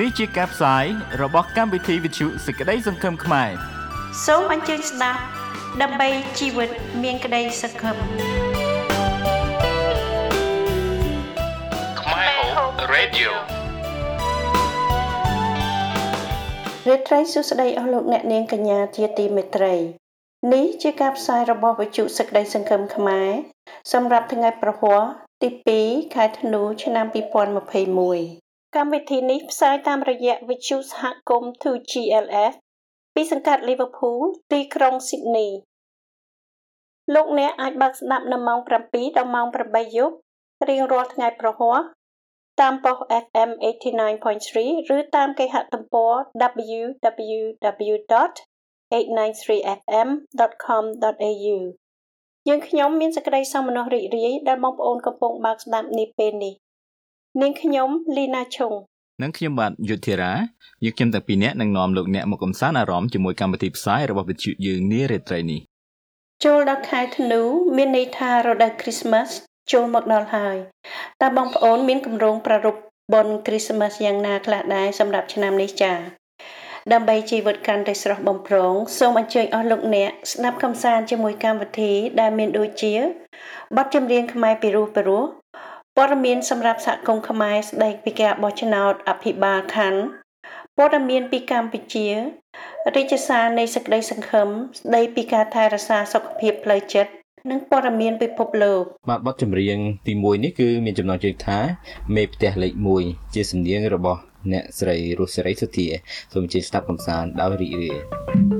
នេះជាការផ្សាយរបស់កម្មវិធីវិទ្យុសេចក្តីសង្ឃឹមខ្មែរសូមអញ្ជើញស្ដាប់ដើម្បីជីវិតមានក្តីសង្ឃឹមខ្មែរហូប Radio រាត្រីសួស្តីអស់លោកអ្នកនាងកញ្ញាជាទីមេត្រី នេះជាការផ្សាយរបស់វិទ្យុសេចក្តីសង្ឃឹមខ្មែរសម្រាប់ថ្ងៃប្រហ័សទី2ខែធ្នូឆ្នាំ2021 កម្មវិធីនេះផ្សាយតាមរយៈវិទ្យុសហគមន៍ 2GLF ពីសង្កាត់ Liverpool ទីក្រុង Sydney លោកអ្នកអាចបើកស្ដាប់នៅម៉ោង7ដល់ម៉ោង8យប់រៀងរាល់ថ្ងៃប្រហ័សតាមប៉ុស FM 89.3ឬតាមគេហទំព័រ www.893fm.com.au យើងខ្ញុំមានសេចក្តីសោមនស្សរីករាយដែលបងប្អូនកំពុងបើកស្ដាប់នេះពេលនេះ នាងខ្ញុំលីណាឈុងនិងខ្ញុំបាទយុធិរាយើងខ្ញុំទាំងពីរនាក់នឹងនាំលោកអ្នកមកកំសាន្តអារម្មណ៍ជាមួយកម្មវិធីផ្សាយរបស់វិទ្យុយើងនារាត្រីនេះចូលដល់ខែធ្នូមានន័យថារដូវ Christmas ចូលមកដល់ហើយតើបងប្អូនមានគម្រោងប្រារព្ធបុណ្យ Christmas យ៉ាងណាខ្លះដែរសម្រាប់ឆ្នាំនេះចា៎ដើម្បីជីវិតកាន់តែស្រស់បំព្រងសូមអញ្ជើញអស់លោកអ្នកស្ដាប់កំសាន្តជាមួយកម្មវិធីដែលមានដូចជាបទចម្រៀងខ្មែរពីរោះពីរោះ ព័ត៌មានសម្រាប់សហគមន៍ខ្មែរស្ដីពីការបោះឆ្នោតអភិបាលខណ្ឌព័ត៌មានពីកម្ពុជារាជសារនៃសេចក្តីសង្ឃឹមស្ដីពីការថែរក្សាសុខភាពផ្លូវចិត្តនិងព័ត៌មានពិភពលោកបាទបទចម្រៀងទី1នេះគឺមានចំណងជើងថាមេផ្ទះលេខ1ជាសំនៀងរបស់អ្នកស្រីរស់សេរីសុធាសូមអញ្ជើញស្ដាប់កំសាន្តដោយរីករាយ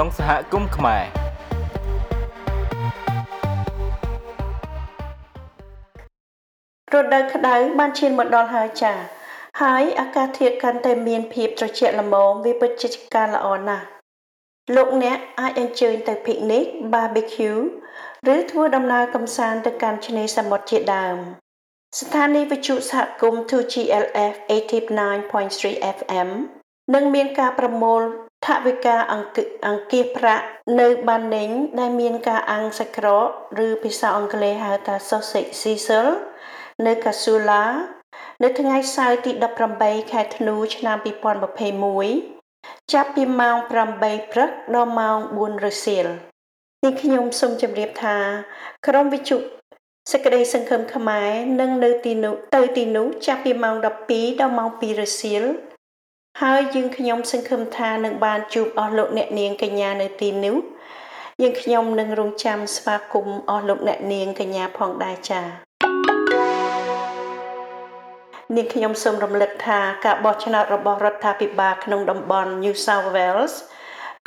ការណ៍ក្នុងសហគមន៍ខ្មែររដូវក្តៅបានឈានមកដល់ហើយចា៎ហើយអាកាសធាតុកាន់តែមានភាពត្រជាក់ល្មមវាពិតជាការល្អណាស់លោកអ្នកអាចអញ្ជើញទៅ picnic, barbecue ឬធ្វើដំណើរកម្សាន្តទៅកាន់ឆ្នេរសមុទ្រជាដើមស្ថានីយ៍វិទ្យុសហគមន៍ 2GLF 89.3 FM នឹងមានការប្រមូល ថវិកាអង្គាអង្គាសប្រាក់នៅបានណេងដែលមានការអាំងសាច់ក្រកឬភាសាអង់គ្លេសហៅថា sausage sizzle នៅ Casula នៅថ្ងៃសៅរ៍ទី18ខែធ្នូឆ្នាំ2021ចាប់ពីម៉ោង8ព្រឹកដល់ម៉ោង4រសៀលនេះខ្ញុំសូមជម្រាបថាក្រុមវិទ្យុសេចក្តីសង្ឃឹមខ្មែរនឹងនៅទីនោះទៅទីនោះចាប់ពីម៉ោង12ដល់ម៉ោង2រសៀល ហើយយើងខ្ញុំសង្ឃឹមថានឹងបានជួបអស់លោកអ្នកនាងកញ្ញានៅទីនោះយើងខ្ញុំនឹងរងចាំស្វាគមន៍អស់លោកអ្នកនាងកញ្ញាផងដែរចា៎នាងខ្ញុំសូមរំលឹកថាការបោះឆ្នោតរបស់រដ្ឋាភិបាលក្នុងតំបន់ New South Wales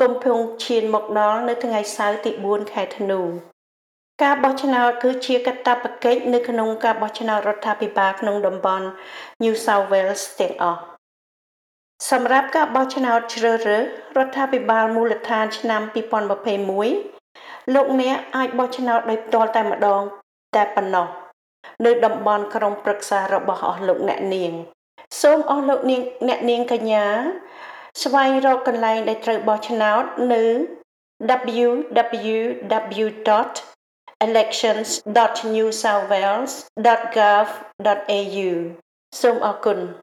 កំពុងឈានមកដល់នៅថ្ងៃសៅរ៍ទី4ខែធ្នូការបោះឆ្នោតគឺជាកាតព្វកិច្ចនៅក្នុងការបោះឆ្នោតរដ្ឋាភិបាលក្នុងតំបន់ New South Wales ទាំងអស់ សម្រាប់ការបោះឆ្នោតជ្រើសរើសរដ្ឋាភិបាលមូលដ្ឋានឆ្នាំ2021លោកអ្នកអាចបោះឆ្នោតដោយផ្ទាល់តែម្ដងតែប៉ុណ្ណោះនៅតំបន់ក្រុងប្រឹក្សារបស់អស់លោកអ្នកនាង សូមអស់លោកនាងអ្នកនាងកញ្ញា ស្វែងរកកន្លែងដែលត្រូវបោះឆ្នោតនៅ www.elections.newsouthwales.gov.au សូមអរគុណ។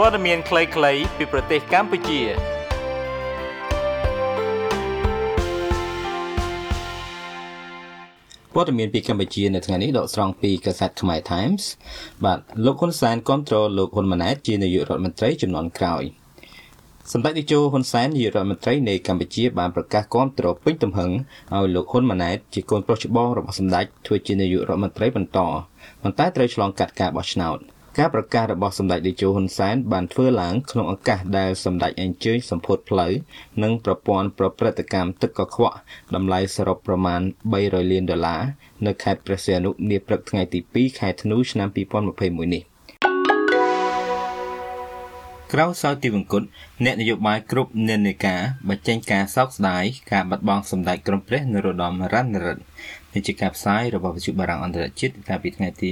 ព័ត៌មានខ្លីៗពីប្រទេសកម្ពុជាព័ត៌មានពីកម្ពុជានៅថ្ងៃនេះដកស្រង់ពីកាសែតខ្មែរ Times បាទលោកហ៊ុនសែនគ្រប់គ្រងលោកហ៊ុនម៉ាណែតជានាយករដ្ឋមន្ត្រីជំនាន់ក្រោយសម្ដេចតេជោហ៊ុនសែននាយករដ្ឋមន្ត្រីនៃកម្ពុជាបានប្រកាសគ្រប់គ្រងពេញទំហឹងឲ្យលោកហ៊ុនម៉ាណែតជាកូនប្រុសច្បងរបស់សម្ដេចធ្វើជានាយករដ្ឋមន្ត្រីបន្តប៉ុន្តែត្រូវឆ្លងកាត់ការបោះឆ្នោត ការប្រកាសរបស់សម្ដេចតេជោហ៊ុនសែនបានធ្វើឡើងក្នុងឱកាសដែលសម្ដេចអញ្ជើញសម្ពោធផ្លូវនិងប្រព័ន្ធប្រព្រឹត្តកម្មទឹកកខ្វក់តម្លៃសរុបប្រមាណ300លានដុល្លារនៅខេត្តព្រះសីហនុនាព្រឹកថ្ងៃទី2ខែធ្នូឆ្នាំ2021នេះក្រៅសោយទីវង្គតអ្នកនយោបាយគ្រប់និន្នាការបញ្ចេញការសោកស្ដាយការបាត់បង់សម្ដេចក្រមព្រះនរោត្តមរណរដ្ឋ នេះជាការផ្សាយរបស់វិទ្យុបារាំងអន្តរជាតិកាលពីថ្ងៃទី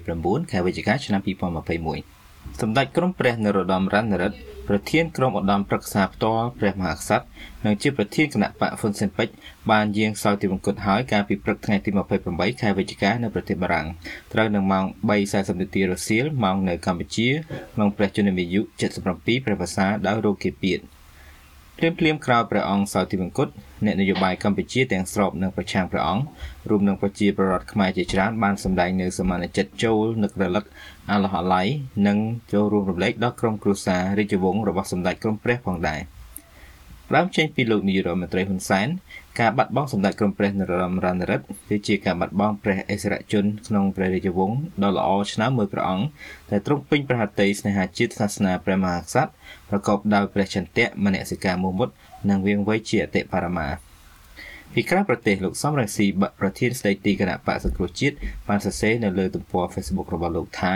29ខែវិច្ឆិកាឆ្នាំ2021សម្ដេចក្រមព្រះនរោត្តមរណរដ្ឋប្រធានក្រុមឧត្តមប្រឹក្សាផ្ទាល់ព្រះមហាក្សត្រនិងជាប្រធានគណៈបកហ្វុនស៊ិនពេជ្របានយាងសោយទីវង្គតហើយកាលពីព្រឹកថ្ងៃទី28ខែវិច្ឆិកានៅប្រទេសបារាំងត្រូវនឹងម៉ោង3:40នាទីរសៀលម៉ោងនៅកម្ពុជាក្នុងព្រះជន្មាយុ77ព្រះវស្សាដោយរោគគាពៀតភ្លាមភ្លាមក្រោយព្រះអង្គសោយទីវង្គត អ្នកនយោបាយកម្ពុជាទាំងស្របនឹងប្រឆាំងព្រះអង្គរួមនឹងប្រជាពលរដ្ឋខ្មែរជាច្រើនបានសម្ដែងនៅសមានចិត្តចូលនឹករលឹកអាឡោះអាល័យនិងចូលរួមរំលែកដល់ក្រុមគ្រួសាររាជវង្សរបស់សម្ដេចក្រមព្រះផងដែរដើមចេញពីលោកនាយរដ្ឋមន្ត្រីហ៊ុនសែនការបាត់បង់សម្ដេចក្រមព្រះនរោត្តមរណរដ្ឋគឺជាការបាត់បង់ព្រះអិសរជនក្នុងព្រះរាជវង្សដ៏ល្អឆ្នាំមួយព្រះអង្គដែលទ្រង់ពេញប្រហត្ថីស្នេហាជាតិសាសនាព្រះមហាក្សត្រ ប្រកបដោយព្រះចន្ទៈមនសិការមុមុតនិងវៀងវៃជាអតិបរមាពីក្រៅប្រទេសលោកសំរងស៊ីបកប្រធានស្ដីទីគណៈបកសង្គ្រោះជាតិបានសរសេរនៅលើទំព័រ Facebook របស់លោកថា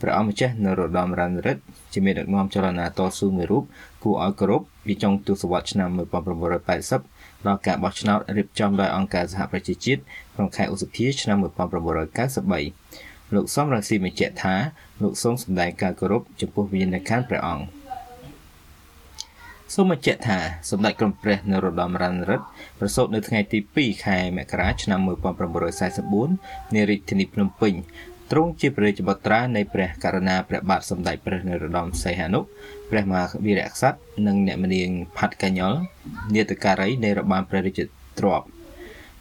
ព្រះអង្គម្ចាស់នរោត្តមរណរដ្ឋជាមេដឹកនាំចលនាតស៊ូមួយរូបគួរឲ្យគោរពពីចុងទសវត្សរ៍ឆ្នាំ1980ដល់ការបោះឆ្នោតរៀបចំដោយអង្គការសហប្រជាជាតិក្នុងខែឧសភាឆ្នាំ1993លោកសំរងស៊ីបញ្ជាក់ថាលោកសូមសម្ដែងការគោរពចំពោះវិញ្ញាណក្ខន្ធព្រះអង្គ សូមបញ្ជាក់ថាសម្ដេចក្រមព្រះនរោត្តមរណរដ្ឋប្រសូតនៅថ្ងៃទី2ខែមករាឆ្នាំ1944នារាជធានីភ្នំពេញទ្រង់ជាព្រះរាជបុត្រានៃព្រះករុណាព្រះបាទសម្ដេចព្រះនរោត្តមសីហនុព្រះមហាវីរក្សត្រនិងអ្នកមនាងផាត់កញ្ញល់នាដការីនៃរបាំព្រះរាជទ្រព្យ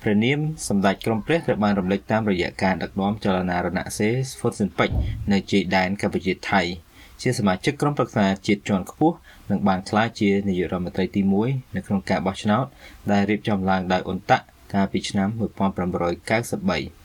ព្រះនាមសម្ដេចក្រមព្រះត្រូវបានរំលេចតាមរយៈការដឹកនាំចលនារណសេរហ្វុនស៊ិនពេជ្រនៅជ័យដែនកម្ពុជាថៃ ជាសមាជិកក្រុមប្រឹក្សាជាតិជាន់ខ្ពស់និងបានក្លាយជានាយករដ្ឋមន្ត្រីទី1នៅក្នុងការបោះឆ្នោតដែលរៀបចំឡើងដោយអ៊ុនតាក់កាលពីឆ្នាំ1993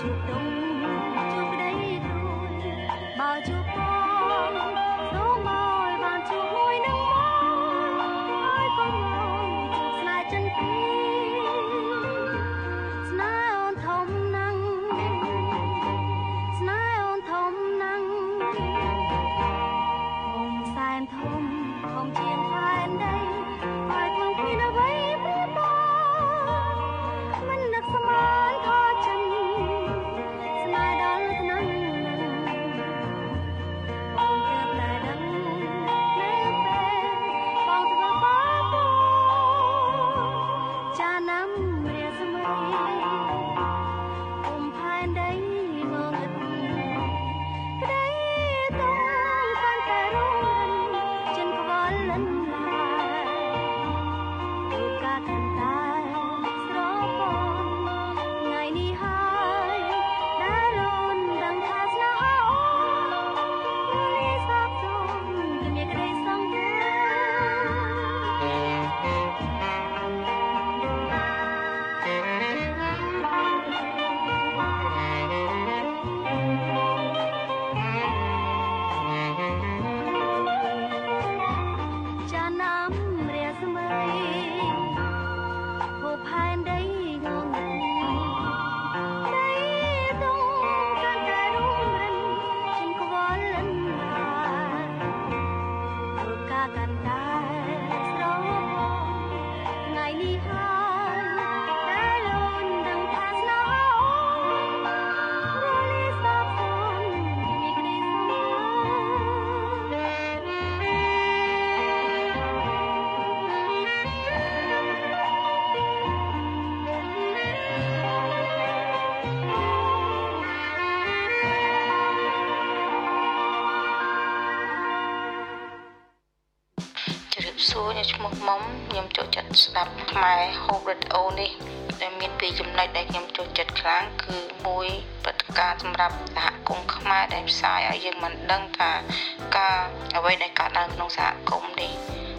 ជួប ខ្ញុំឈ្មោះមុំខ្ញុំចូលចិត្តស្ដាប់ខ្មែរហូបរ៉ាឌីអូនេះដែលមានពីរចំណុចដែលខ្ញុំចូលចិត្តខ្លាំងគឺមួយព្រឹត្តិការណ៍សម្រាប់សហគមន៍ខ្មែរដែលផ្សាយឲ្យយើងមិនដឹងថាការអ្វីដែលកើតឡើងក្នុងសហគមន៍នេះ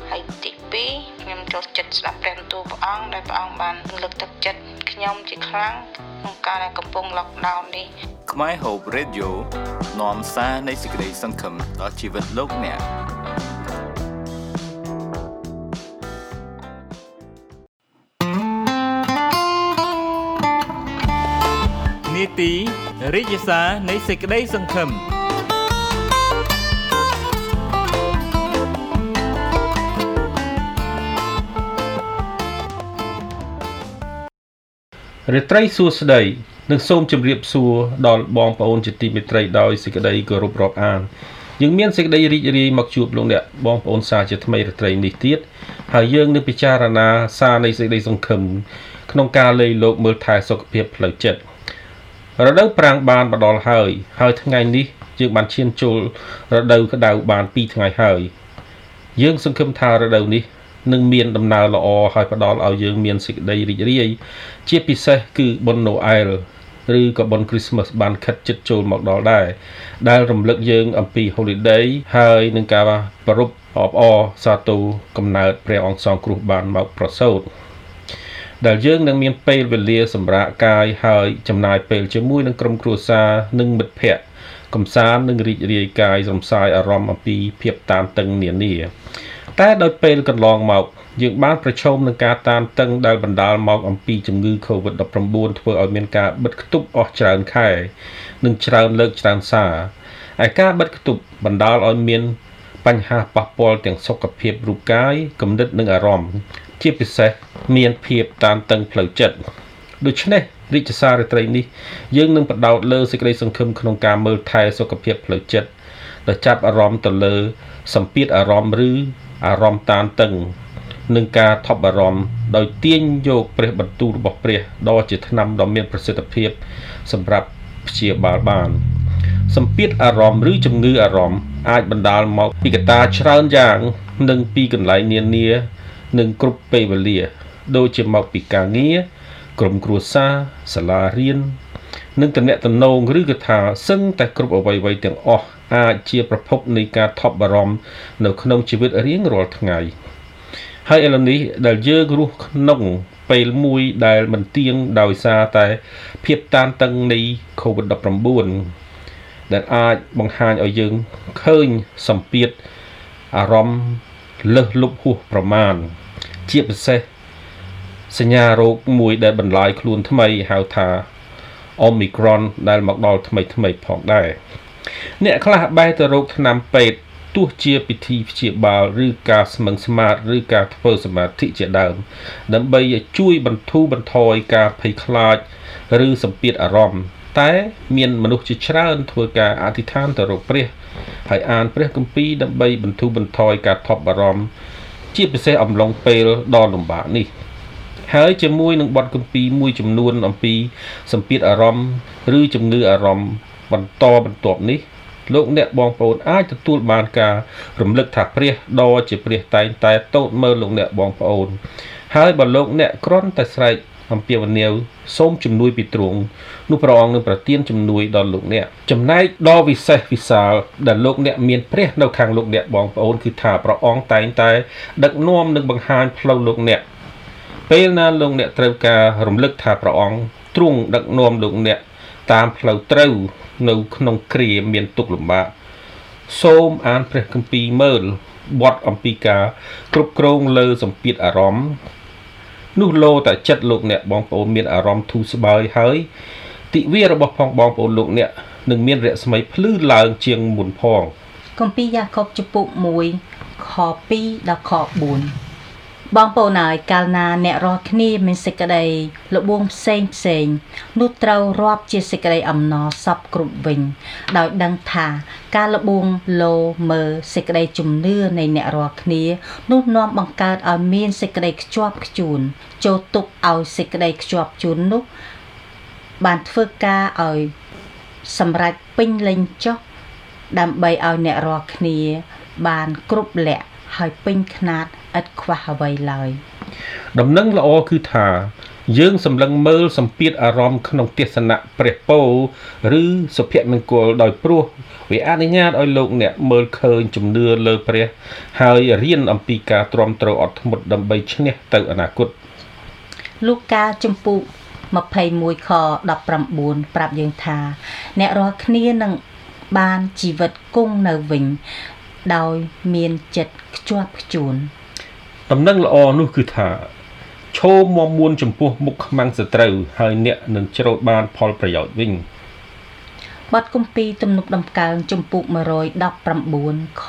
ហើយទី2ខ្ញុំចូលចិត្តស្ដាប់ព្រះបន្ទូលព្រះអង្គដែលព្រះអង្គបានលើកទឹកចិត្តខ្ញុំជាខ្លាំងក្នុងការដែលកំពុង lockdown នេះខ្មែរ Hope Radio នាំសារនៃសេចក្តីសង្ឃឹមដល់ជីវិតលោកអ្នក រាជសារនៃសេចក្តីសង្ឃឹមរាត្រីសួស្តីនិងសូមជម្រាបសួរដល់បងប្អូនជាទីមេត្រីដោយសេចក្តីគោរពរាប់អានយើងមានសេចក្តីរីករាយមកជួបលោកអ្នកបងប្អូនសាជាថ្មីរាត្រីនេះទៀតហើយយើងនឹងពិចារណាសារនៃសេចក្តីសង្ឃឹមក្នុងការលេីលោកមើលថែសុខភាពផ្លូវចិត្ត រដូវប្រាំងបានមកដល់ហើយ ហើយថ្ងៃនេះយើងបានឈានចូលរដូវក្តៅបាន2ថ្ងៃហើយ យើងសង្ឃឹមថារដូវនេះនឹងមានដំណើរល្អហើយផ្ដល់ឲ្យយើងមានសេចក្តីរីករាយជាពិសេសគឺបុណ្យណូអែលឬក៏បុណ្យ Christmas បានខិតជិតចូលមកដល់ដែរដែលរំលឹកយើងអំពី holiday ហើយនឹងការប្រពអបអរសាទរកំណើតព្រះអង្គសង្គ្រោះបានមកប្រសូត ដែលយើងនឹងមានពេលវេលាសម្រាប់កាយហើយចំណាយពេលជាមួយនឹងក្រុមគ្រួសារនិងមិត្តភ័ក្តិកំសាន្តនិងរីករាយកាយរំសាយអារម្មណ៍អំពីភាពតានតឹងនានា តែដោយពេលកន្លងមកយើងបានប្រឈមនឹងការតានតឹងដែលបណ្ដាលមកអំពីជំងឺ Covid-19 ធ្វើឲ្យមានការបិទគប់អស់ច្រើនខែ និងច្រើនលើកច្រើនសារឯការបិទគប់បណ្ដាលឲ្យមានបញ្ហាប៉ះពាល់ទាំងសុខភាពរូបកាយគំនិតនិងអារម្មណ៍ ជាពិសេសមានភាពតានតឹងផ្លូវចិត្តដូច្នេះរាជសាររាត្រីនេះយើងនឹងបដោតលើសេចក្តីសង្ឃឹមក្នុងការមើលថែសុខភាពផ្លូវចិត្តដោយចាប់អារម្មណ៍ទៅលើសម្ពាធអារម្មណ៍ឬអារម្មណ៍តានតឹងនឹងការថប់បារម្ភដោយទាញយកព្រះបន្ទូលរបស់ព្រះដ៏ជាថ្នាំដ៏មានប្រសិទ្ធភាព សម្រាប់ព្យាបាលបានសម្ពាធអារម្មណ៍ឬជំងឺអារម្មណ៍អាចបណ្ដាលមកពីកត្តាច្រើនយ៉ាង និងពីកន្លែងនានា និងគ្រប់ពេលវេលា ដូចជាមកពីការងារក្រុមគ្រួសារសាលារៀននិងតំណែងតំណងឬក៏ថាសឹងតែគ្រប់អ្វីៗទាំងអស់អាចជាប្រភពនៃការថប់បារម្ភនៅក្នុងជីវិតរៀងរាល់ថ្ងៃហើយឥឡូវនេះដែលយើងរស់ក្នុងពេលមួយដែលមិនទៀងដោយសារតែ ភាពតានតឹងនៃ COVID-19 ដែលអាចបង្ហាញឲ្យយើងឃើញសម្ពាធអារម្មណ៍លើសលប់ហួសប្រមាណ ជាពិសេសសញ្ញារោគមួយដែលបន្លាយខ្លួនថ្មីហៅថា Omicron ដែលមកដល់ថ្មីថ្មីផងដែរអ្នកខ្លះបែរទៅរកថ្នាំពេទ្យទោះជាពិធីព្យាបាលឬការស្មឹងស្មាតឬការធ្វើសមាធិជាដើម ដើម្បីជួយបន្ធូរបន្ថយការភ័យខ្លាច ឬសម្ពាធអារម្មណ៍តែមានមនុស្សជាច្រើនធ្វើការអធិដ្ឋានទៅរកព្រះហើយអានព្រះគម្ពីរដើម្បីបន្ធូរបន្ថយការថប់បារម្ភ ជាពិសេសអំឡុងពេលដ៏លំបាកនេះ ហើយជាមួយនឹងបទគម្ពីរមួយចំនួនអំពីសម្ពាធអារម្មណ៍ឬជំងឺអារម្មណ៍បន្តបន្ទាប់នេះលោកអ្នកបងប្អូនអាចទទួលបានការរំលឹកថាព្រះដ៏ជាព្រះតែងតែតូតមើលលោកអ្នកបងប្អូន ហើយបើលោកអ្នកគ្រាន់តែស្រែក អំពាវនាវសូមជំនួយពីទ្រង់នោះព្រះអង្គនឹងប្រទានជំនួយដល់លោកអ្នកចំណែកដ៏វិសេសវិសាលដែលលោកអ្នកមានព្រះនៅខាងលោកអ្នកបងប្អូនគឺថាព្រះអង្គតែងតែ ដឹកនាំនិងបង្ហាញផ្លូវលោកអ្នកពេលណាលោកអ្នកត្រូវការរំលឹកថាព្រះអង្គទ្រង់ដឹកនាំលោកអ្នកតាមផ្លូវត្រូវនៅក្នុងគ្រាមានទុក្ខលំបាកសូមអានព្រះគម្ពីរមើលបទអំពីការគ្រប់គ្រងលើសម្ពាធអារម្មណ៍ នោះលោតែចិត្តលោកអ្នកបងប្អូនមានអារម្មណ៍ធូរស្បើយហើយទិវារបស់ផងបងប្អូនលោកអ្នកនឹងមានរស្មីភ្លឺឡើងជាងមុនផងគម្ពីរយ៉ាកុបចំពុក1ខ2ដល់ខ4 បងប្អូនអើយកាលណាអ្នករាល់គ្នាមានសេចក្តីលបួងផ្សេងផ្សេងនោះត្រូវរាប់ជាសេចក្តីអំណរសពគ្រប់វិញ ដោយដឹងថាការលបួងលោមើសេចក្តីជំនឿនៃអ្នករាល់គ្នានោះនាំបង្កើតឲ្យមានសេចក្តីខ្ជាប់ខ្ជួនចូលទុកឲ្យសេចក្តីខ្ជាប់ខ្ជួននោះ បានធ្វើការឲ្យសម្រេចពេញលេញចុះដើម្បីឲ្យអ្នករាល់គ្នា បានគ្រប់លក្ខ ហើយពេញខ្នាតឥតខ្វះអ្វីឡើយដំណឹងល្អគឺថាយើងសម្លឹងមើលសម្ពាធអារម្មណ៍ក្នុងទេសនៈព្រះពោឬសុភមង្គលដោយព្រោះវាអនុញ្ញាតឲ្យលោកអ្នកមើលឃើញជំនឿលើព្រះ ហើយរៀនអំពីការទ្រាំទ្រអត់ធ្មត់ដើម្បីឈ្នះទៅអនាគតលូកាចំពុក21ខ19ប្រាប់យើងថា អ្នករាល់គ្នានឹងបានជីវិតគង់នៅវិញ ដោយមានចិត្តខ្ជាប់ខ្ជួនដំណឹងល្អនោះគឺថាឈោមមមួនចំពោះមុខខ្មាំងសត្រូវហើយអ្នកនឹងច្រូតបានផលប្រយោជន៍វិញបទគម្ពីរទំនុកដំកើងចំពុក119ខ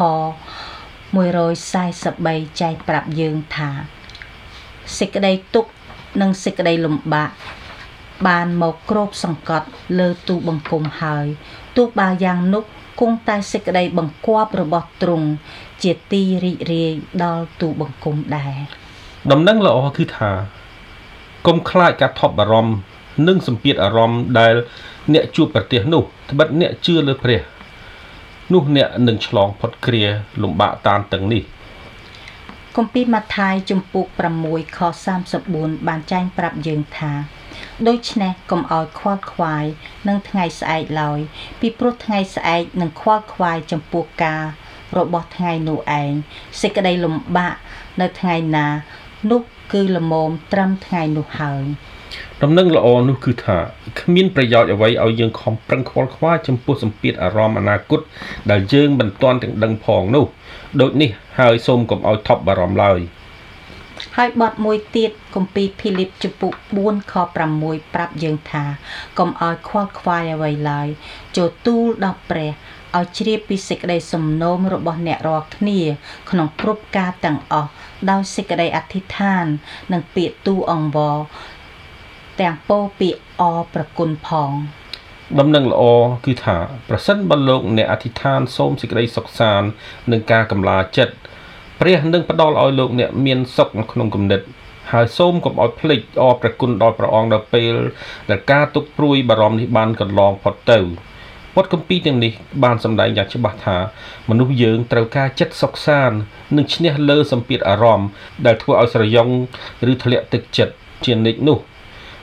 143ចែកប្រាប់យើងថាសេចក្តីទុក្ខនិងសេចក្តីលំបាកបានមកគ្របសង្កត់លើទូបង្គំហើយទោះបើយ៉ាងនោះ គង់តែសេចក្តីបង្គាប់របស់ទ្រង់ជាទីរីករាយដល់ទូបង្គំដែរដំណឹងល្អគឺថាកុំខ្លាចការថប់បារម្ភនិងសម្ពាធអារម្មណ៍ដែល អ្នកជួបប្រទះនោះត្បិតអ្នកជឿលើព្រះនោះអ្នកនឹងឆ្លងផុតគ្រា លំបាកតានតឹងនេះគម្ពីរម៉ាថាយជំពូក6ខ34បានចែងប្រាប់យើងថា ដូច្នេះកុំឲ្យខ្វល់ខ្វាយនឹងថ្ងៃស្អែកឡើយពីព្រោះថ្ងៃស្អែកនឹងខ្វល់ខ្វាយចំពោះការរបស់ថ្ងៃនោះឯងសេចក្តីលំបាកនៅថ្ងៃណានោះគឺល្មមត្រឹមថ្ងៃនោះហើយដំណឹងល្អនោះគឺថាគ្មានប្រយោជន៍អ្វីឲ្យយើងខំប្រឹងខ្វល់ខ្វាយចំពោះសម្ពាធអារម្មណ៍អនាគតដែលយើងមិនទាន់ទាំងដឹងផងនោះដូចនេះហើយសូមកុំឲ្យថប់បារម្ភឡើយ ហើយបទមួយទៀតគម្ពីរភីលីបជំពូក4ខ6ប្រាប់យើងថាកុំឲ្យខ្វល់ខ្វាយអ្វីឡើយចូលទូលដល់ព្រះឲ្យជ្រាបពីសេចក្តីសំណូមរបស់អ្នករាល់គ្នា ក្នុងគ្រប់ការទាំងអស់ដោយសេចក្តីអធិដ្ឋាន និងពាក្យទូអង្វរទាំងពោលពាក្យអរប្រគុណផងដំណឹងល្អគឺថាប្រសិនបើលោកអ្នកអធិដ្ឋានសូមសេចក្តីសុខសាន្តនិងការកម្លាចិត្ត ព្រះនឹងផ្ដល់ឲ្យលោកអ្នកមានសុខក្នុងគំនិតហើយសូមកុំឲ្យភ្លេចអរព្រះគុណដល់ព្រះអង្គដល់ពេលដែលការទុកព្រួយបារម្ភនេះបានកន្លងផុតទៅវត្តគម្ពីរទាំងនេះបានសម្ដែងយ៉ាងច្បាស់ថាមនុស្សយើងត្រូវការចិត្តសុខសាន្តនិងឈ្នះលើសម្ពាធអារម្មណ៍ដែលធ្វើឲ្យស្រយង់ឬធ្លាក់ទឹកចិត្តជានិច្ចនោះ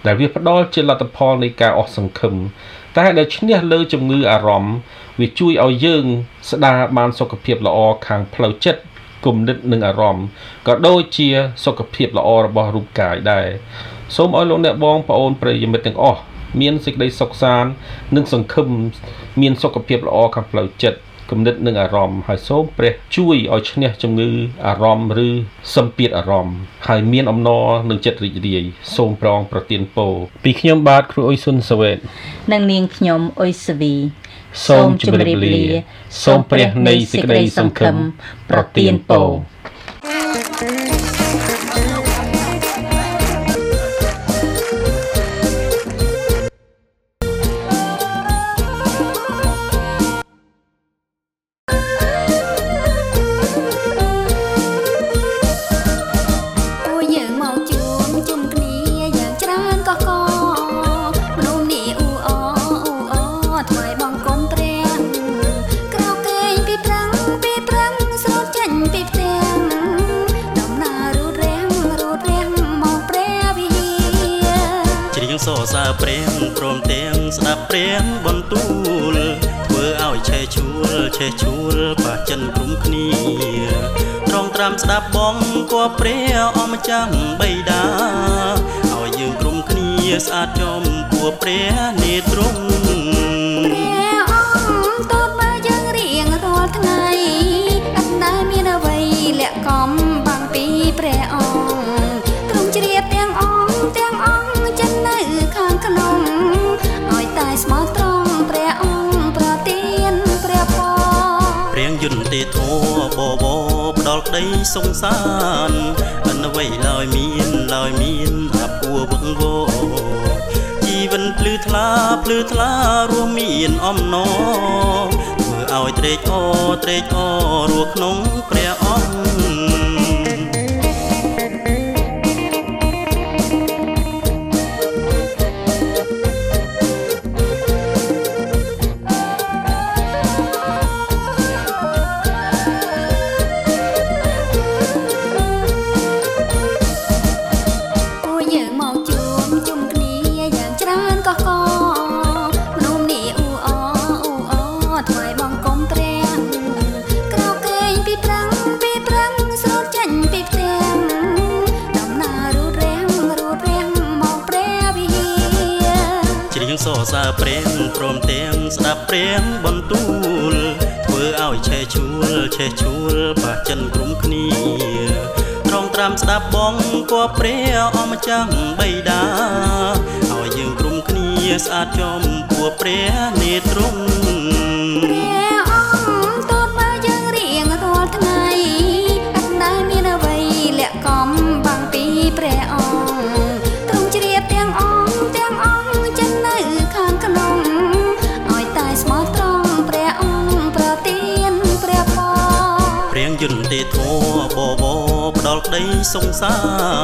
ដែលវាផ្ដល់ជាលទ្ធផលនៃការអស់សង្ឃឹមតែដែលឈ្នះលើជំងឺអារម្មណ៍វាជួយឲ្យយើងស្ដារបានសុខភាពល្អខាងផ្លូវចិត្ត គំនិតនិងអារម្មណ៍ក៏ដូចជា សុខភាពល្អរបស់រូបកាយដែរសូមឲ្យលោកអ្នកបងប្អូនប្រិយមិត្តទាំងអស់មានសេចក្តីសុខសាន្តនិងសង្ឃឹមមានសុខភាពល្អខាងផ្លូវចិត្តគំនិតនិងអារម្មណ៍ហើយសូមព្រះជួយឲ្យឈ្នះជំងឺអារម្មណ៍ឬសម្ពាធអារម្មណ៍ហើយមានអំណរនិងចិត្តរីករាយសូមប្រងប្រទានពរពីខ្ញុំបាទគ្រូអ៊ុយស៊ុនសាវ៉េតនិងនាងខ្ញុំអ៊ុយសវី សូមជម្រាបលា សូមព្រះនៃសេចក្តីសង្ឃឹមប្រទានពរ ប់បងគួព្រះអម្ចាស់បៃតាឲ្យយើងក្រុមគ្នាស្អាតចំពោះព្រះនេត្រង់ព្រះអង្គទូតមកយើងរៀងរាល់ថ្ងៃអត់ដែលមានអ្វីលាក់កំបាំងពីព្រះអង្គ ដល់ក្តីសង្សានអនអ្វីឡើយមានឡើយមានអាពួរវឹកវរជីវិតភ្លឺថ្លាភ្លឺថ្លារួមមានអំណរធ្វើឲ្យត្រេកអរត្រេកអររស់ក្នុងព្រះអង្គ ព្រះព្រមទាំងស្ដាប់ព្រះបន្ទូលធ្វើឲ្យឆេះឈួលឆេះឈួលប៉ះចិនក្រុមគ្នាត្រង់ត្រាំស្ដាប់បងគួព្រះអម្ចាស់បៃតាឲ្យយើងក្រុមគ្នាស្អាតចំពោះព្រះនេត្រង់ ផ្ដល់ក្តីសង្សា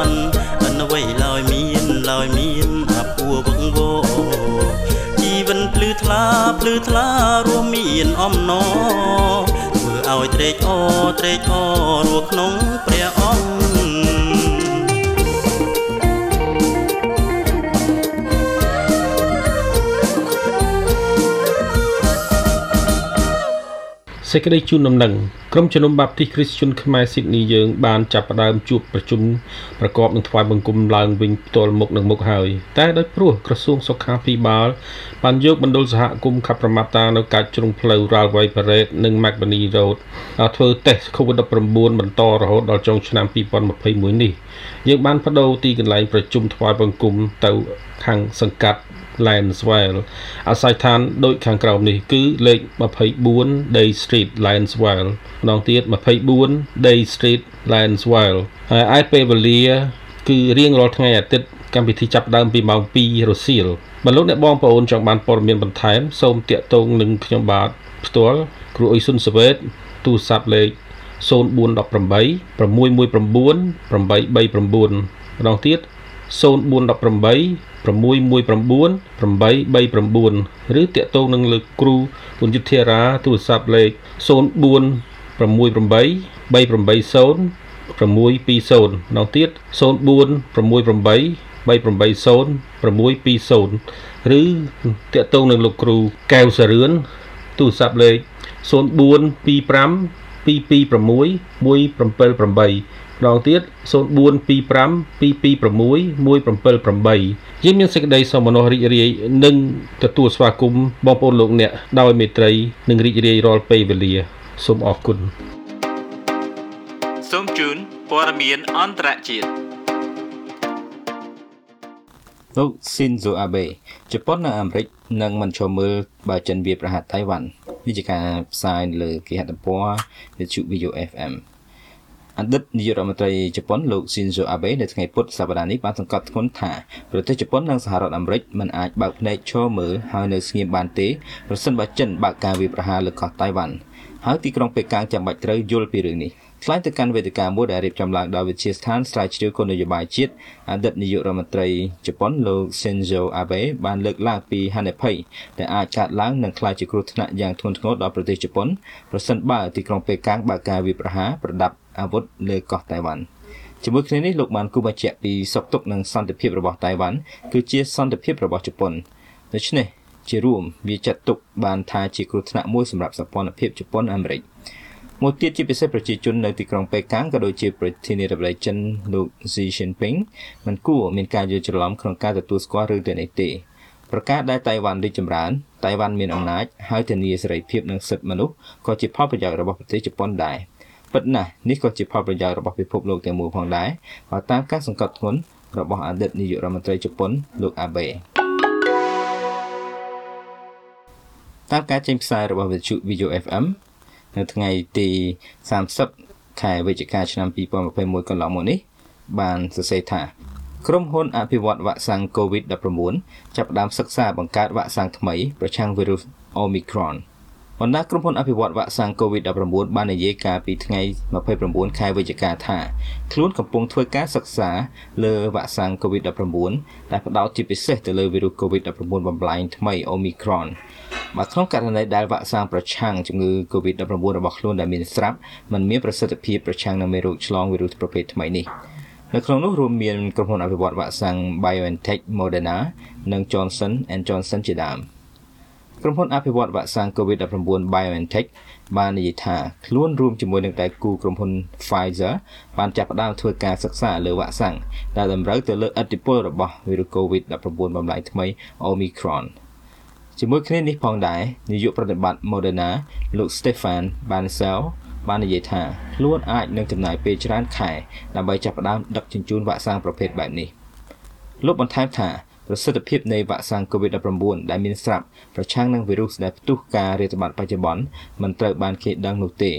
នអនអ្វីឡើយមានឡើយមានអាពួរវឹកវរជីវិតភ្លឺថ្លាភ្លឺថ្លារួមមានអំណរធ្វើឲ្យត្រេកអរត្រេកអររស់ក្នុងព្រះអង្គ សេចក្តីជូនដំណឹងក្រុមជំនុំបាប់ទីសគ្រីស្ទជនខ្មែរស៊ីដនីយើងបានចាប់ផ្ដើមជួបប្រជុំប្រកបនឹងថ្វាយបង្គំឡើងវិញផ្ទាល់មុខនឹងមុខហើយតែដោយព្រោះក្រសួងសុខាភិបាលបានយកមណ្ឌលសហគមន៍ខេត្តប្រមាតានៅកាច់ជ្រុងផ្លូវ Railway Parade និង McBurney Road ឲ្យធ្វើតេស្ត COVID-19 បន្តរហូតដល់ចុងឆ្នាំ2021នេះយើងបានបដូរទីកន្លែងប្រជុំថ្វាយបង្គំទៅខាងសង្កាត់ Lanswell អាស័យដ្ឋានដូចខាងក្រោមនេះ គឺលេខ24 Day Street Lanswell ម្ដងទៀត24 Day Street Lanswell ហើយឯពេលវេលា គឺរៀងរាល់ថ្ងៃអាទិត្យកម្មវិធីចាប់ផ្ដើមពីម៉ោង2រសៀលបើលោកអ្នកបងប្អូនចង់បានព័ត៌មានបន្ថែមសូមតាក់ទងនឹងខ្ញុំបាទផ្ទាល់គ្រូអ៊ុយស៊ុនសាវ៉េតទូរស័ព្ទលេខ0418 619 839ម្ដងទៀត 0418 619 839ឬតាក់ទងនឹងលើកគ្រូពុនយុធារាទូរស័ព្ទលេខ0468 380 620ម្ដងទៀត0468 380 620ឬតាក់ទងនឹងលោកគ្រូកែវសរឿនទូរស័ព្ទលេខ0425 ម្ដងទៀត0425 226 178យើងមានសេចក្តីសោមនស្សរីករាយនិងទទួលស្វាគមន៍បងប្អូនលោកអ្នកដោយមេត្រីនិងរីករាយរាល់ពេលវេលាសូមអរគុណសូមជូនព័ត៌មានអន្តរជាតិលោក Shinzo Abe ជប៉ុននិងអាមេរិកនឹងមិនឈរមើលបើចិនវាយប្រហារតៃវ៉ាន់នេះជាការផ្សាយលើគេហទំព័រវិទ្យុ Video FM អតីតនាយករដ្ឋមន្ត្រីជប៉ុនលោក Shinzo Abe នៅថ្ងៃពុធសប្តាហ៍នេះបានសង្កត់ធ្ងន់ថាប្រទេសជប៉ុននិងសហរដ្ឋអាមេរិកមិនអាចបើកភ្នែកឈរមើលហើយនៅស្ងៀមបានទេប្រសិនបើចិនបើកការវាយប្រហារលើកោះតៃវ៉ាន់ហើយទីក្រុងប៉េកាំងចាំបាច់ត្រូវយល់ពីរឿងនេះ ថ្លែងទៅកាន់វេទិកាមួយដែលរៀបចំឡើងដោយវិទ្យាស្ថានស្រាវជ្រាវគោលនយោបាយជាតិអតីតនាយករដ្ឋមន្ត្រីជប៉ុនលោក Shinzo Abe បានលើកឡើងពីហានិភ័យដែលអាចកើតឡើងនិងក្លាយជាគ្រោះថ្នាក់យ៉ាងធ្ងន់ធ្ងរដល់ប្រទេសជប៉ុនប្រសិនបើទីក្រុងប៉េកាំងបើកការវាយប្រហារប្រដាប់អាវុធលើកោះតៃវ៉ាន់ជាមួយគ្នានេះលោកបានគូបញ្ជាក់ពីសុខទុក្ខនិងសន្តិភាពរបស់តៃវ៉ាន់គឺជាសន្តិភាពរបស់ជប៉ុនដូច្នេះជារួមវាចាត់ទុកបានថាជាគ្រោះថ្នាក់មួយសម្រាប់សម្ព័ន្ធភាពជប៉ុនអាមេរិក មួយទៀតជាពិសេសប្រជាជននៅទីក្រុងប៉េកាំងក៏ដូចជាប្រធានាធិបតីចិនលោក Xi Jinping មិនគួរមានការយល់ច្រឡំក្នុងការទទួលស្គាល់រឿងទាំងនេះទេប្រកាសដែលតៃវ៉ាន់រីកចម្រើនតៃវ៉ាន់មានអំណាចហើយធានាសេរីភាពនិងសិទ្ធិមនុស្សក៏ជាផលប្រយោជន៍របស់ប្រទេសជប៉ុនដែរពិតណាស់នេះក៏ជាផលប្រយោជន៍របស់ពិភពលោកទាំងមូលផងដែរបើតាមការសង្កត់ធ្ងន់របស់អតីតនាយករដ្ឋមន្ត្រីជប៉ុនលោកអាបេតាមការចេញផ្សាយរបស់វិទ្យុ Video FM នៅថ្ងៃទី30ខែវិច្ឆិកាឆ្នាំ2021កន្លងមកនេះ បានសរសេរថាក្រុមហ៊ុនអភិវឌ្ឍវ៉ាក់សាំង COVID-19 ចាប់ផ្ដើមសិក្សាបង្កើតវ៉ាក់សាំងថ្មី ប្រឆាំងវីរុស Omicron បណ្ដាក្រុមហ៊ុនអភិវឌ្ឍវ៉ាក់សាំង COVID-19 បាននិយាយកាលពីថ្ងៃ29ខែវិច្ឆិកាថាខ្លួនកំពុងធ្វើការសិក្សាលើវ៉ាក់សាំង COVID-19 ដែលផ្ដោតជាពិសេសទៅលើវីរុស COVID-19 បំលែងថ្មី Omicron បើក្នុងករណីដែលវ៉ាក់សាំងប្រឆាំងជំងឺ COVID-19 របស់ខ្លួនដែលមានស្រាប់มันមានប្រសិទ្ធភាពប្រឆាំងនឹងមេរោគឆ្លងវីរុសប្រភេទថ្មីនេះនៅក្នុងនោះរួមមានក្រុមហ៊ុនអភិវឌ្ឍវ៉ាក់សាំង BioNTech, Moderna និង Johnson Johnson ជាដើម។ ក្រុមហ៊ុនអភិវឌ្ឍវ៉ាក់សាំង COVID-19 BioNTech បាននិយាយថាខ្លួនរួមជាមួយនឹងដៃគូក្រុមហ៊ុន Pfizer បានចាប់ផ្ដើមធ្វើការសិក្សាលើវ៉ាក់សាំងដែលតម្រូវទៅលើឥទ្ធិពលរបស់វីរុស COVID-19 បំលែងថ្មី Omicron ជាមួយគ្នានេះផងដែរនាយកប្រតិបត្តិ Moderna លោក Stefan Bancel បាននិយាយថាខ្លួនអាចនឹងចំណាយពេលច្រើនខែដើម្បីចាប់ផ្ដើមដឹកជញ្ជូនវ៉ាក់សាំងប្រភេទបែបនេះលោកបន្ថែមថា ប្រសិទ្ធភាពនៃវ៉ាក់សាំង COVID-19 ដែលមានស្រាប់ប្រឆាំងនឹងវីរុសដែលផ្ទុះការរាតត្បាតបច្ចុប្បន្នមិនត្រូវបានគេដឹងនោះទេ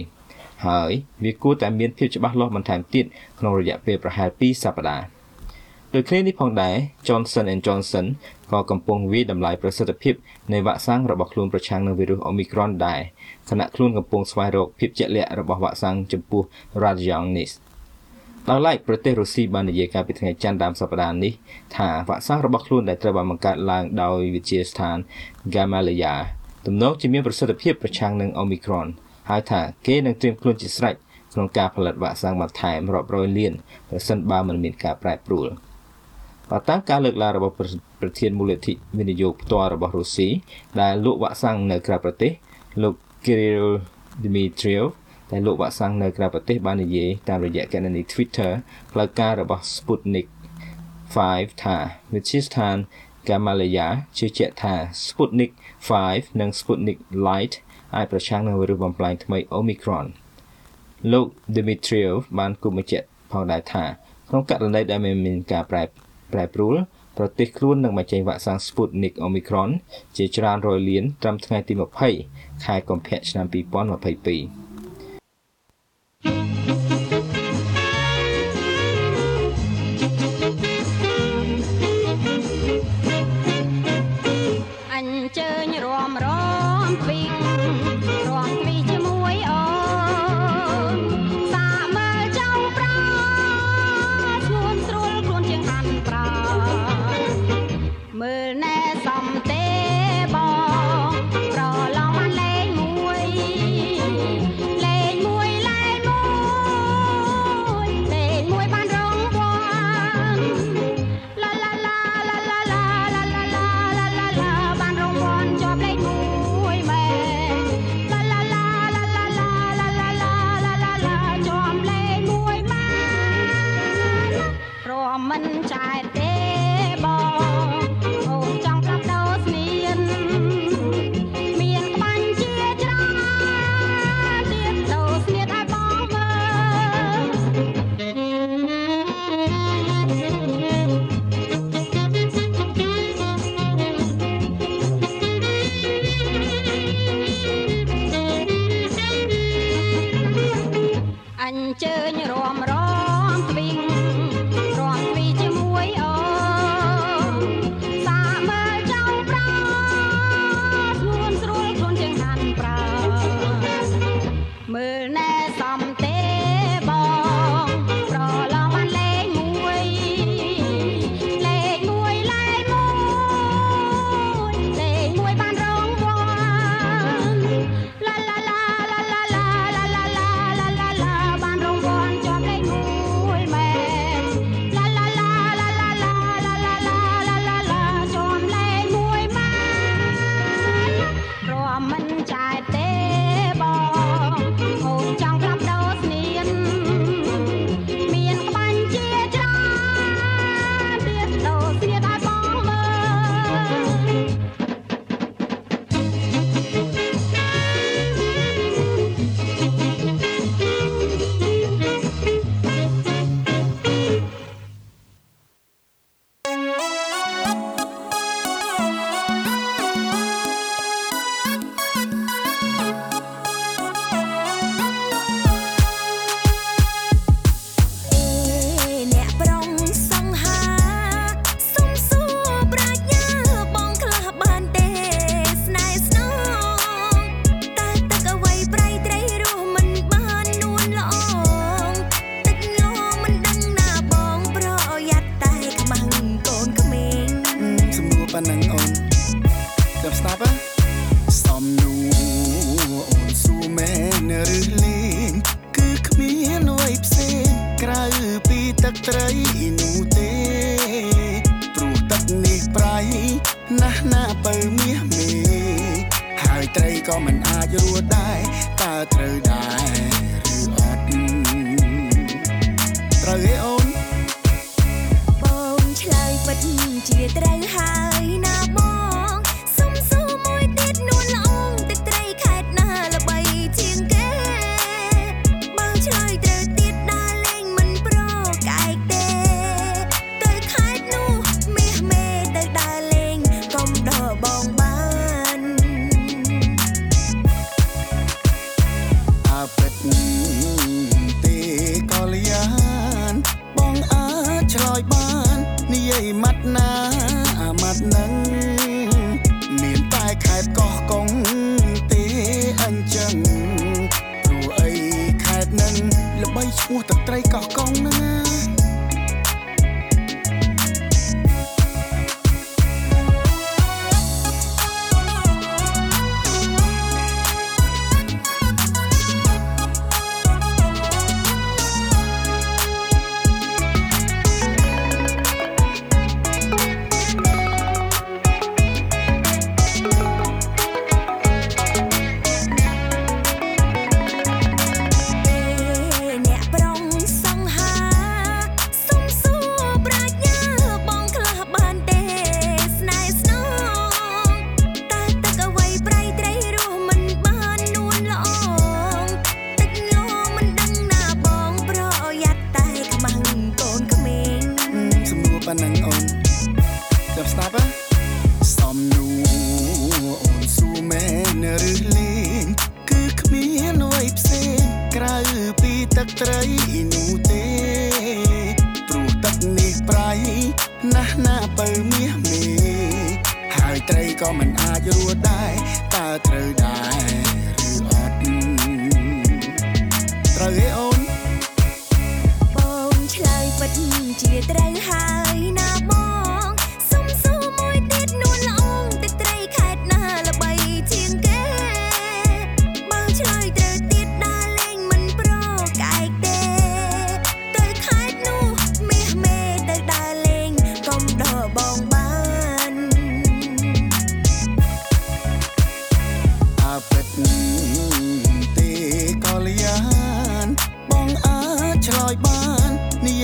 ហើយវាគួរតែមានភាពច្បាស់លាស់បន្ថែមទៀតក្នុងរយៈពេលប្រហែល2សប្តាហ៍ដូចគ្នានេះផងដែរ Johnson Johnson ក៏កំពុងវិតម្លៃប្រសិទ្ធភាពនៃវ៉ាក់សាំងរបស់ខ្លួនប្រឆាំងនឹងវីរុស Omicron ដែរខណៈខ្លួនកំពុងស្វែងរកភាពជាក់លាក់របស់វ៉ាក់សាំងចំពោះ Radion នេះ ដោយឡែកប្រទេសរុស្ស៊ីបាននិយាយកាលពីថ្ងៃច័ន្ទដើមសប្តាហ៍នេះថាវ៉ាក់សាំងរបស់ខ្លួនដែលត្រូវបានបង្កើតឡើងដោយវិទ្យាស្ថាន Gamaleya ទំនងជាមានប្រសិទ្ធភាពប្រឆាំងនឹង Omicron ហើយថាគេនឹងត្រៀមខ្លួនជាស្រេចក្នុងការផលិតវ៉ាក់សាំងបន្ថែមរាប់រយលានប្រសិនបើមិនមានការប្រែប្រួលបើតាមការលើកឡើងរបស់ប្រធានមូលនិធិវិនិយោគផ្ទាល់របស់រុស្ស៊ីដែលលក់វ៉ាក់សាំងនៅក្រៅប្រទេសលោក Kirill Dmitriev ដែលលោកវ៉ាក់សាំងនៅក្រៅប្រទេសបាននិយាយតាមរយៈគណនី Twitter ផ្លូវការរបស់ Sputnik 5ថាវិទ្យាស្ថាន Gamaleya ជឿជាក់ថា Sputnik 5និង Sputnik Light អាចប្រឆាំងនឹងវីរុសបំផ្លាញថ្មី Omicron លោក Dmitriev បានគូបញ្ជាក់ផងដែរថាក្នុងករណីដែលមានការប្រែប្រែប្រួលប្រទេសខ្លួននឹងបញ្ចេញវ៉ាក់សាំង Sputnik Omicron ជាច្រើនរយលានត្រឹមថ្ងៃទី20ខែកុម្ភៈឆ្នាំ2022 ម៉ាត់ណាអាម៉ាត់នឹងមានតែខេតកោះកុងទេអញ្ចឹងព្រោះអីខេតនឹងល្បីឈ្មោះតត្រីកោះកុងណា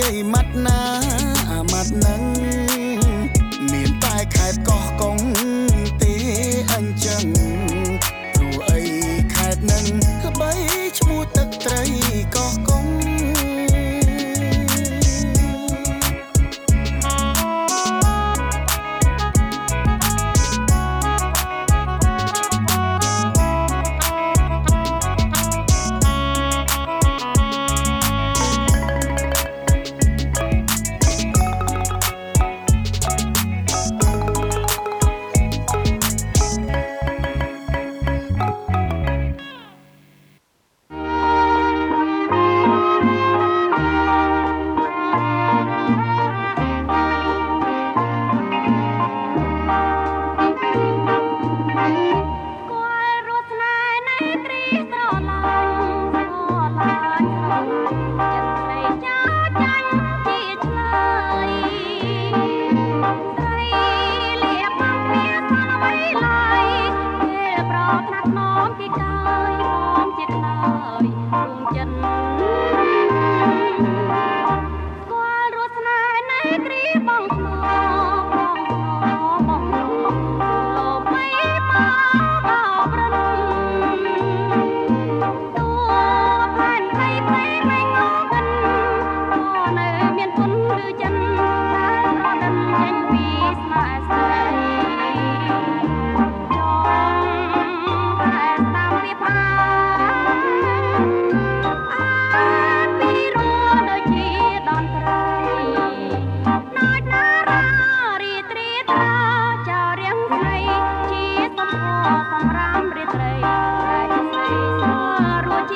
យាយម៉ាត់ណាអាម៉ាត់នឹងមានតែខេបកោះកុង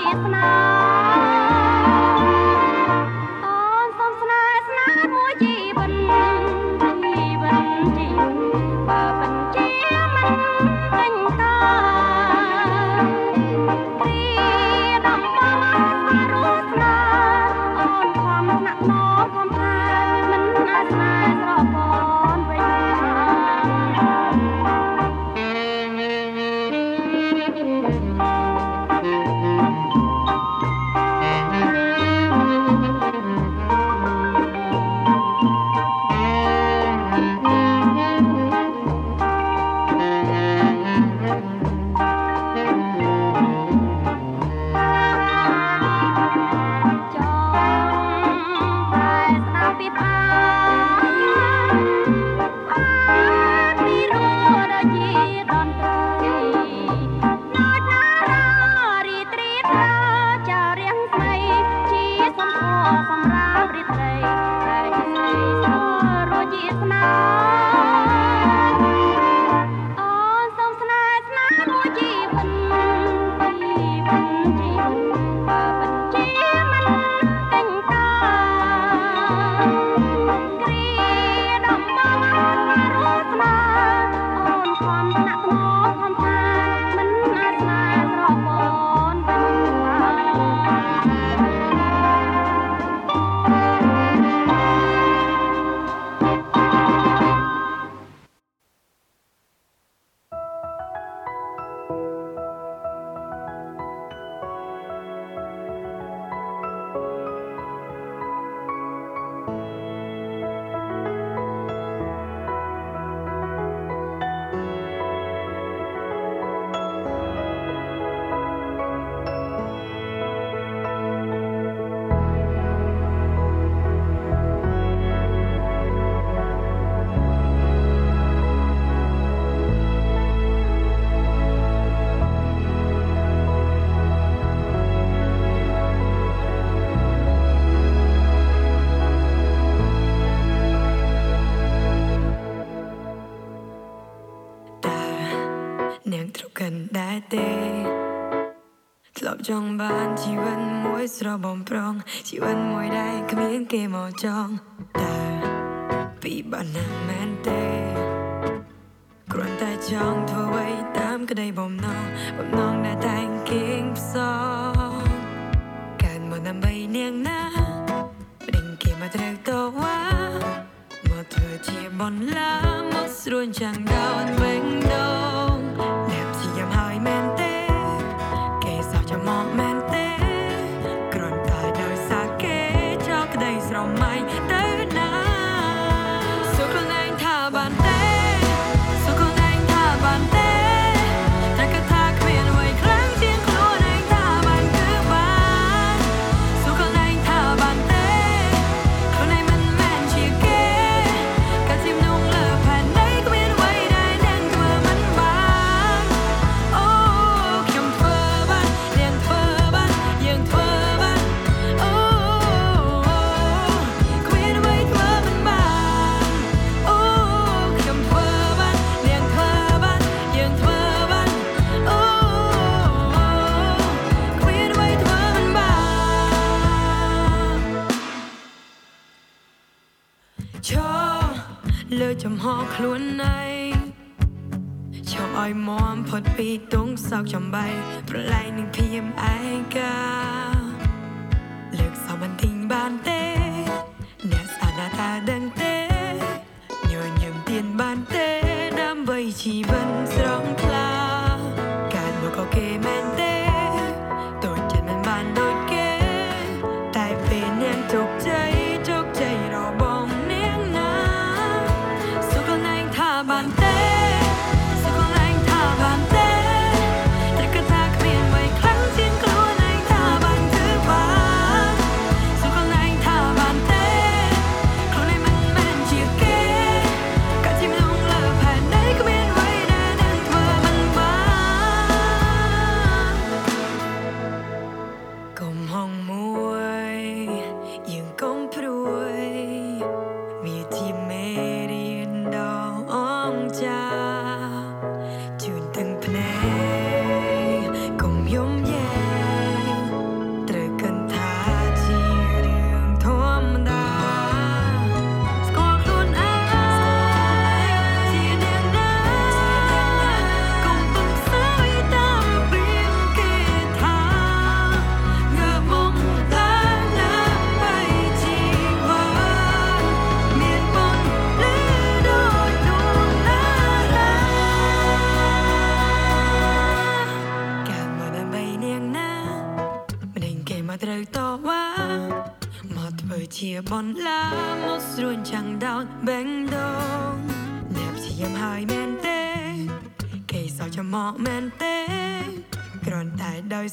It's not. ចង់បានជីវិតមួយស្រស់បំប្រងជីវិតមួយដែលគ្មានគេមកចង់តើពីបានណាមែនទេគ្រាន់តែចង់ធ្វើអ្វីតាមក្តីបំណងបំណងដែលតែងគេផ្សងកានមកដើម្បីនាងណាបដិងគេមកត្រូវតវ៉ាមកធ្វើជាបន្លាមកស្រួនចាំងដោនវិញដោ ឈរលើចំហខ្លួនណៃចង់ឲ្យមមផុតពីទងសោកចំបៃប្រឡែងនឹងភៀមឯកា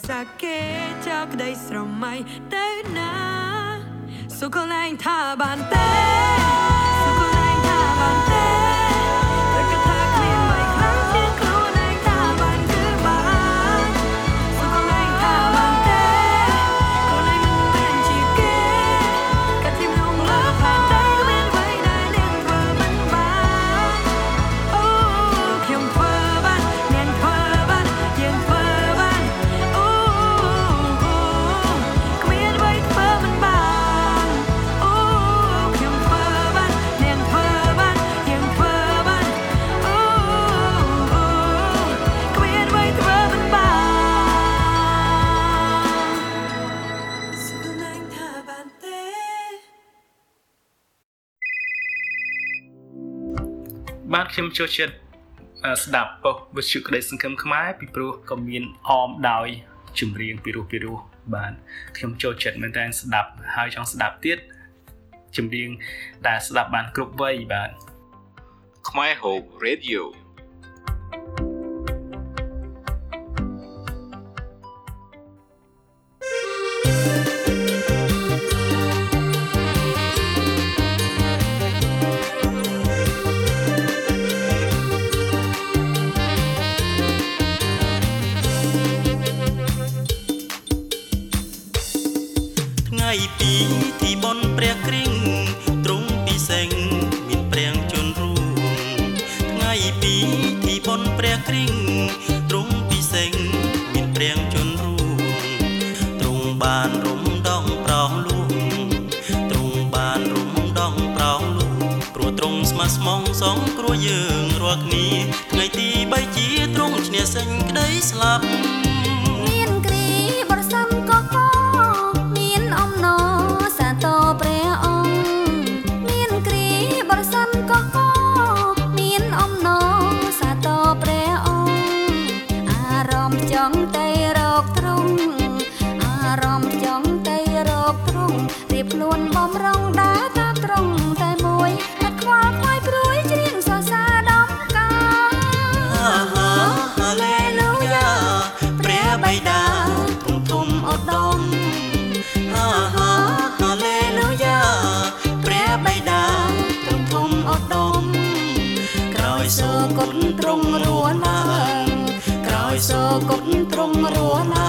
សាគេចោលក្តីស្រមៃទៅណាសុខកន្លែងថាបានទេសុខកន្លែងថាបានទេ ខ្ញុំចូលចិត្តស្ដាប់ប៉ុស្តិ៍វិទ្យុក្តីសង្ឃឹមខ្មែរពីព្រោះក៏មានអមដោយចម្រៀងពីរោះពីរោះបាទខ្ញុំចូលចិត្តមែនតើស្ដាប់ហើយចង់ស្ដាប់ទៀតចម្រៀងដែលស្ដាប់បានគ្រប់វ័យបាទខ្មែរហូប Radio ថ្ងៃទី3ជាទ្រង់ឈ្នះសេញក្តីស្លាប់ ត្រង់រស់ណា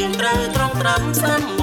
យើងត្រូវត្រង់ត្រឹមសំ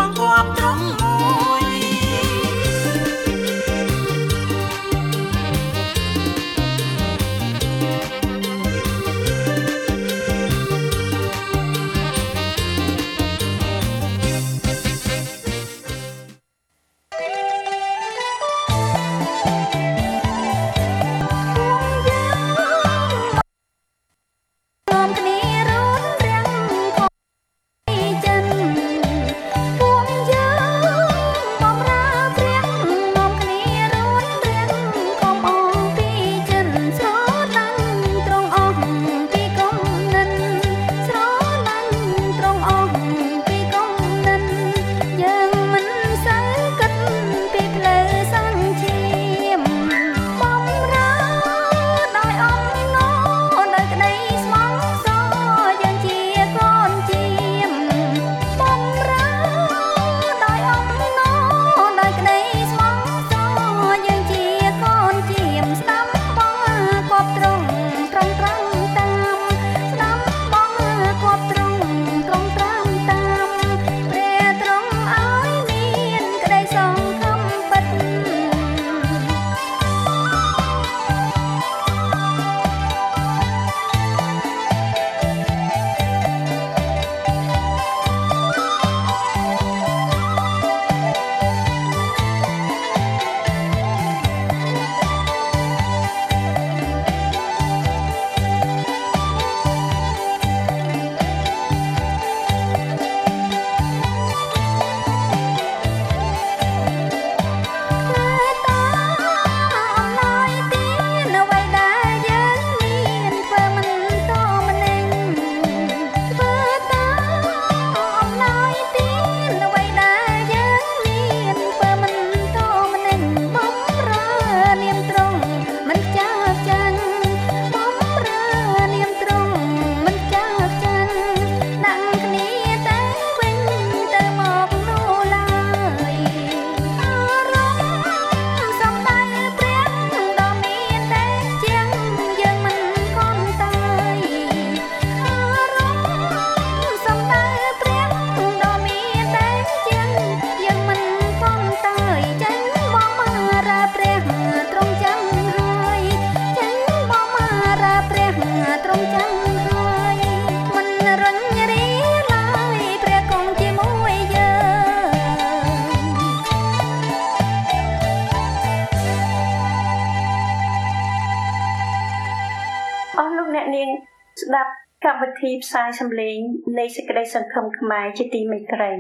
ផ្សាយសម្លេងនៃសេចក្តីសង្ឃឹមខ្មែរជាទីមេត្រី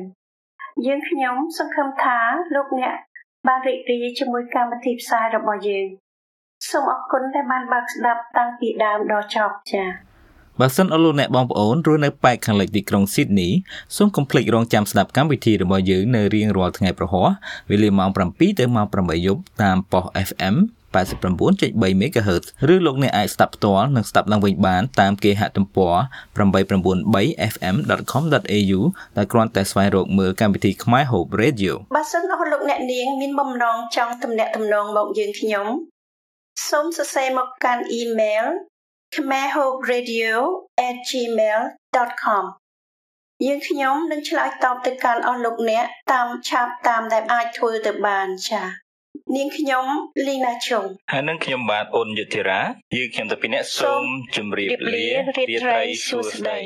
យើងខ្ញុំសង្ឃឹមថាលោកអ្នកបានរីករាយជាមួយកម្មវិធីផ្សាយរបស់យើងសូមអរគុណដែលបានបើកស្ដាប់តាំងពីដើមដល់ចប់ចា៎បើសិនអស់លោកអ្នកបងប្អូនរស់នៅប៉ែកខាងលិចទីក្រុង Sydney សូមកុំភ្លេចរងចាំស្ដាប់កម្មវិធីរបស់យើងនៅរៀងរាល់ថ្ងៃប្រហោះវេលាម៉ោង7ទៅម៉ោង8យប់តាមប៉ុស FM 89.3 MHz ឬលោកអ្នកអាចស្ដាប់ផ្ទាល់និងស្ដាប់ឡើងវិញបានតាមគេហទំព័រ 893fm.com.au ដែលគ្រាន់តែស្វែងរកមើលកម្មវិធីខ្មែរ Hope Radio បើសិនអស់លោកអ្នកនាងមានបំណងចង់ទំនាក់ទំនងមកយើងខ្ញុំសូមសរសេរមកកាន់អ៊ីមែល khmerhoperadio@gmail.com យើងខ្ញុំនឹងឆ្លើយតបទៅកាន់អស់លោកអ្នកតាមឆាប់តាមដែលអាចធ្វើទៅបានចា៎ នាងខ្ញុំលីណាឈុងហើយនឹងខ្ញុំបាទអូនយុធិរាយើងខ្ញុំទៅពីអ្នកសូមជម្រាបលារាត្រីសួស្តី